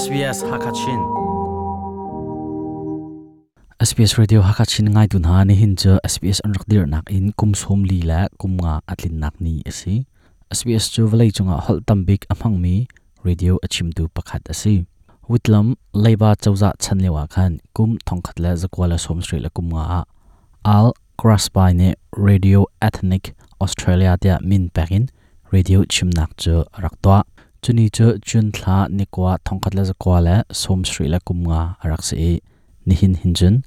SBS Hakachin. SBS Radio Hakachin ngai tun ha, ni hin cha SBS anrak dir nak in kum som li la, kum nga atlin nak ni asi SBS chu valai chunga hol tambik amhang mi, radio achim tu pakhat asi witlam leiba chawza chanlewa khan, kum thongkhat la zakwala som sri la kum nga al crossby ne radio ethnic australia tia min pakin radio chimnak chu rakwa chuni chu chun thla nikwa thongkhat la zakwala som sri la kum nga arak se ni hin hin chun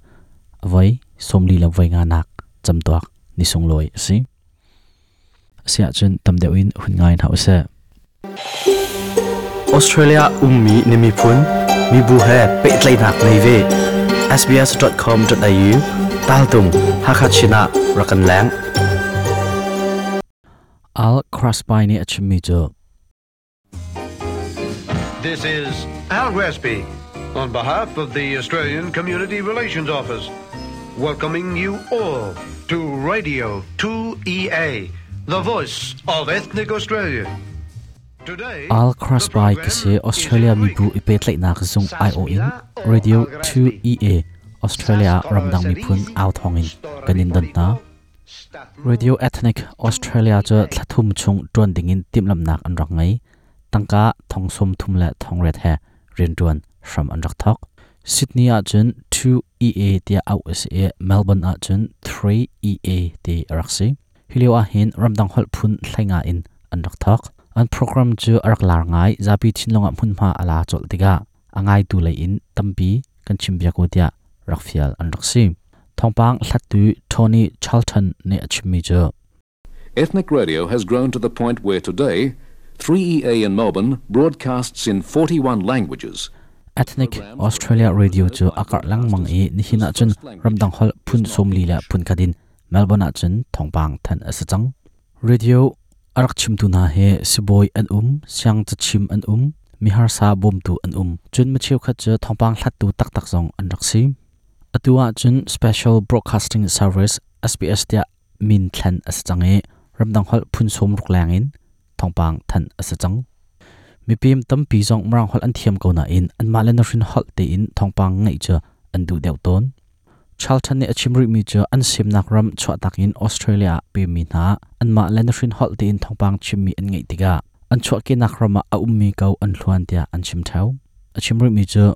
vai somli la vai nga nak chamtuak ni sung loi si sia chun tamdeuin hun ngain hause Australia ummi nimi phun mi bu he pe tlai nak nei ve sbs.com.au tal tung hakachina rakan lang al crossby ni achmi jo This is Al Gresby on behalf of the Australian Community Relations Office, welcoming you all to Radio 2EA, the voice of ethnic Australia. Today, al crossby kase australia mi bu ipe tlai nak zung io in radio 2 ea australia ramdang mi phun out hongin. Kanin dan na. radio ethnic australia cha thlathum chung ton dingin timlam nak an rak ngai tangka thongsum thum la thongret he rin tuan from an rak thok. Sydney a chun 2 ea tia au se melbourne a. Chun 3 ea ti raksi hilio a hin ramdang hol phun thlainga in an rak thok. An program chu arak lar ngai zapi thinlonga hmunma ala chol tiga. Angai tu lai in tampi kan chimbia ko tia rakfial an raksi thongpang hlattu tony, charlton, ne achmi jo Ethnic radio has grown to the point where today 3EA in Melbourne broadcasts in 41 languages. ethnic australia radio chu akar lang mang e ni hina chun, ramdang hol, phun som li la, phun kadin melbourne chun, thongpang than asachang radio arak chim tu na he siboi an um siang cha chim an um mihar sa bom tu an um. Chun ma cheu khat cha thongpang hlat tu tak tak zong an raksi atua chun, special broadcasting service sbs tia min thlan asachang e ramdang hol, phun som ruk langin in thongpang than asachang. Mi pim tam pi zong mrang hol an thiam ko na in an ma len rin hol te in thongpang ngai cha an du deu ton. Charlton ne achimri mi cha an sim nak ram chwa tak in Australia pe mi na an ma len rin hol te in thongpang chim mi an ngai tiga an chwa ke nak rama a um mi kau an hluan tia an chim thau. Achimri mi cha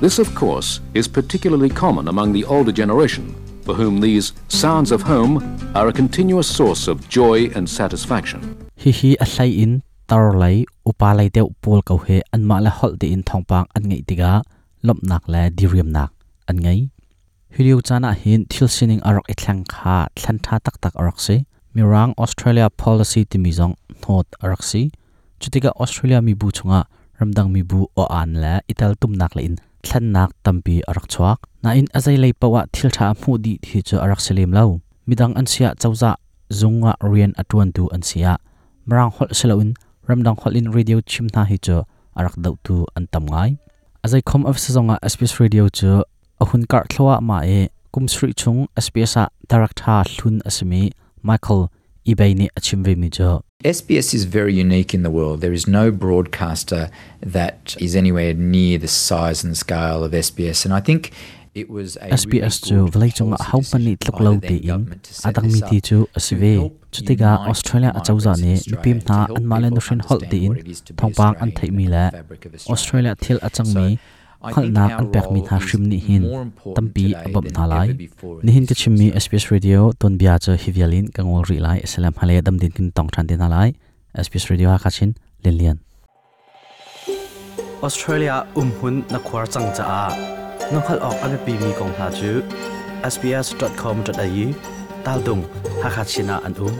This, of course, is particularly common among the older generation, for whom these sounds of home are a continuous source of joy and satisfaction. Hi hi a hlai in tar lai upa lai deuh pol kau he an ma la hol te in thongpang an ngai tiga lop nak la diriam nak an ngai hiliu chana hin thil sining arok ithlang kha thlan tha tak tak arak se mirang australia policy ti mi zong not arak si chutika australia mi bu chunga ramdang mi bu o an la ital tum nak la in thlan nak tampi arak chuak na in azai lei pawa thil tha mu di thi chu arak selim lo midang an sia chawza zunga rian atuan tu an sia marang hol seloin ramdang hol in radio chimna hi chu arak dau tu an ngai. Azai khom of sazonga sbs radio chu ahun kar thlowa ah ma e kumsri chung sbs a director hlun asmi michael ibaini achimve mi jo SBS is very unique in the world. There is no broadcaster that is anywhere near the size and scale of SBS, and I think SBS chu vlai chunga hau pani tlok lo te in adang mi ti chu asve chutiga australia achauza ne mipim na an malen rin hol te in thongpang an thai mi la australia thil achang mi khal nak an pek mi na hrim ni hin tampi abam na lai ni hin ka chimmi SBS radio ton bia cha hivialin kangol ri lai salam hale dam din kin tong than din lai SBS radio ha kachin len lian Australia umhun na khwar chang cha a nokhal ok ame pi mi kong ha chu sbs.com.au tal tung hakachina an um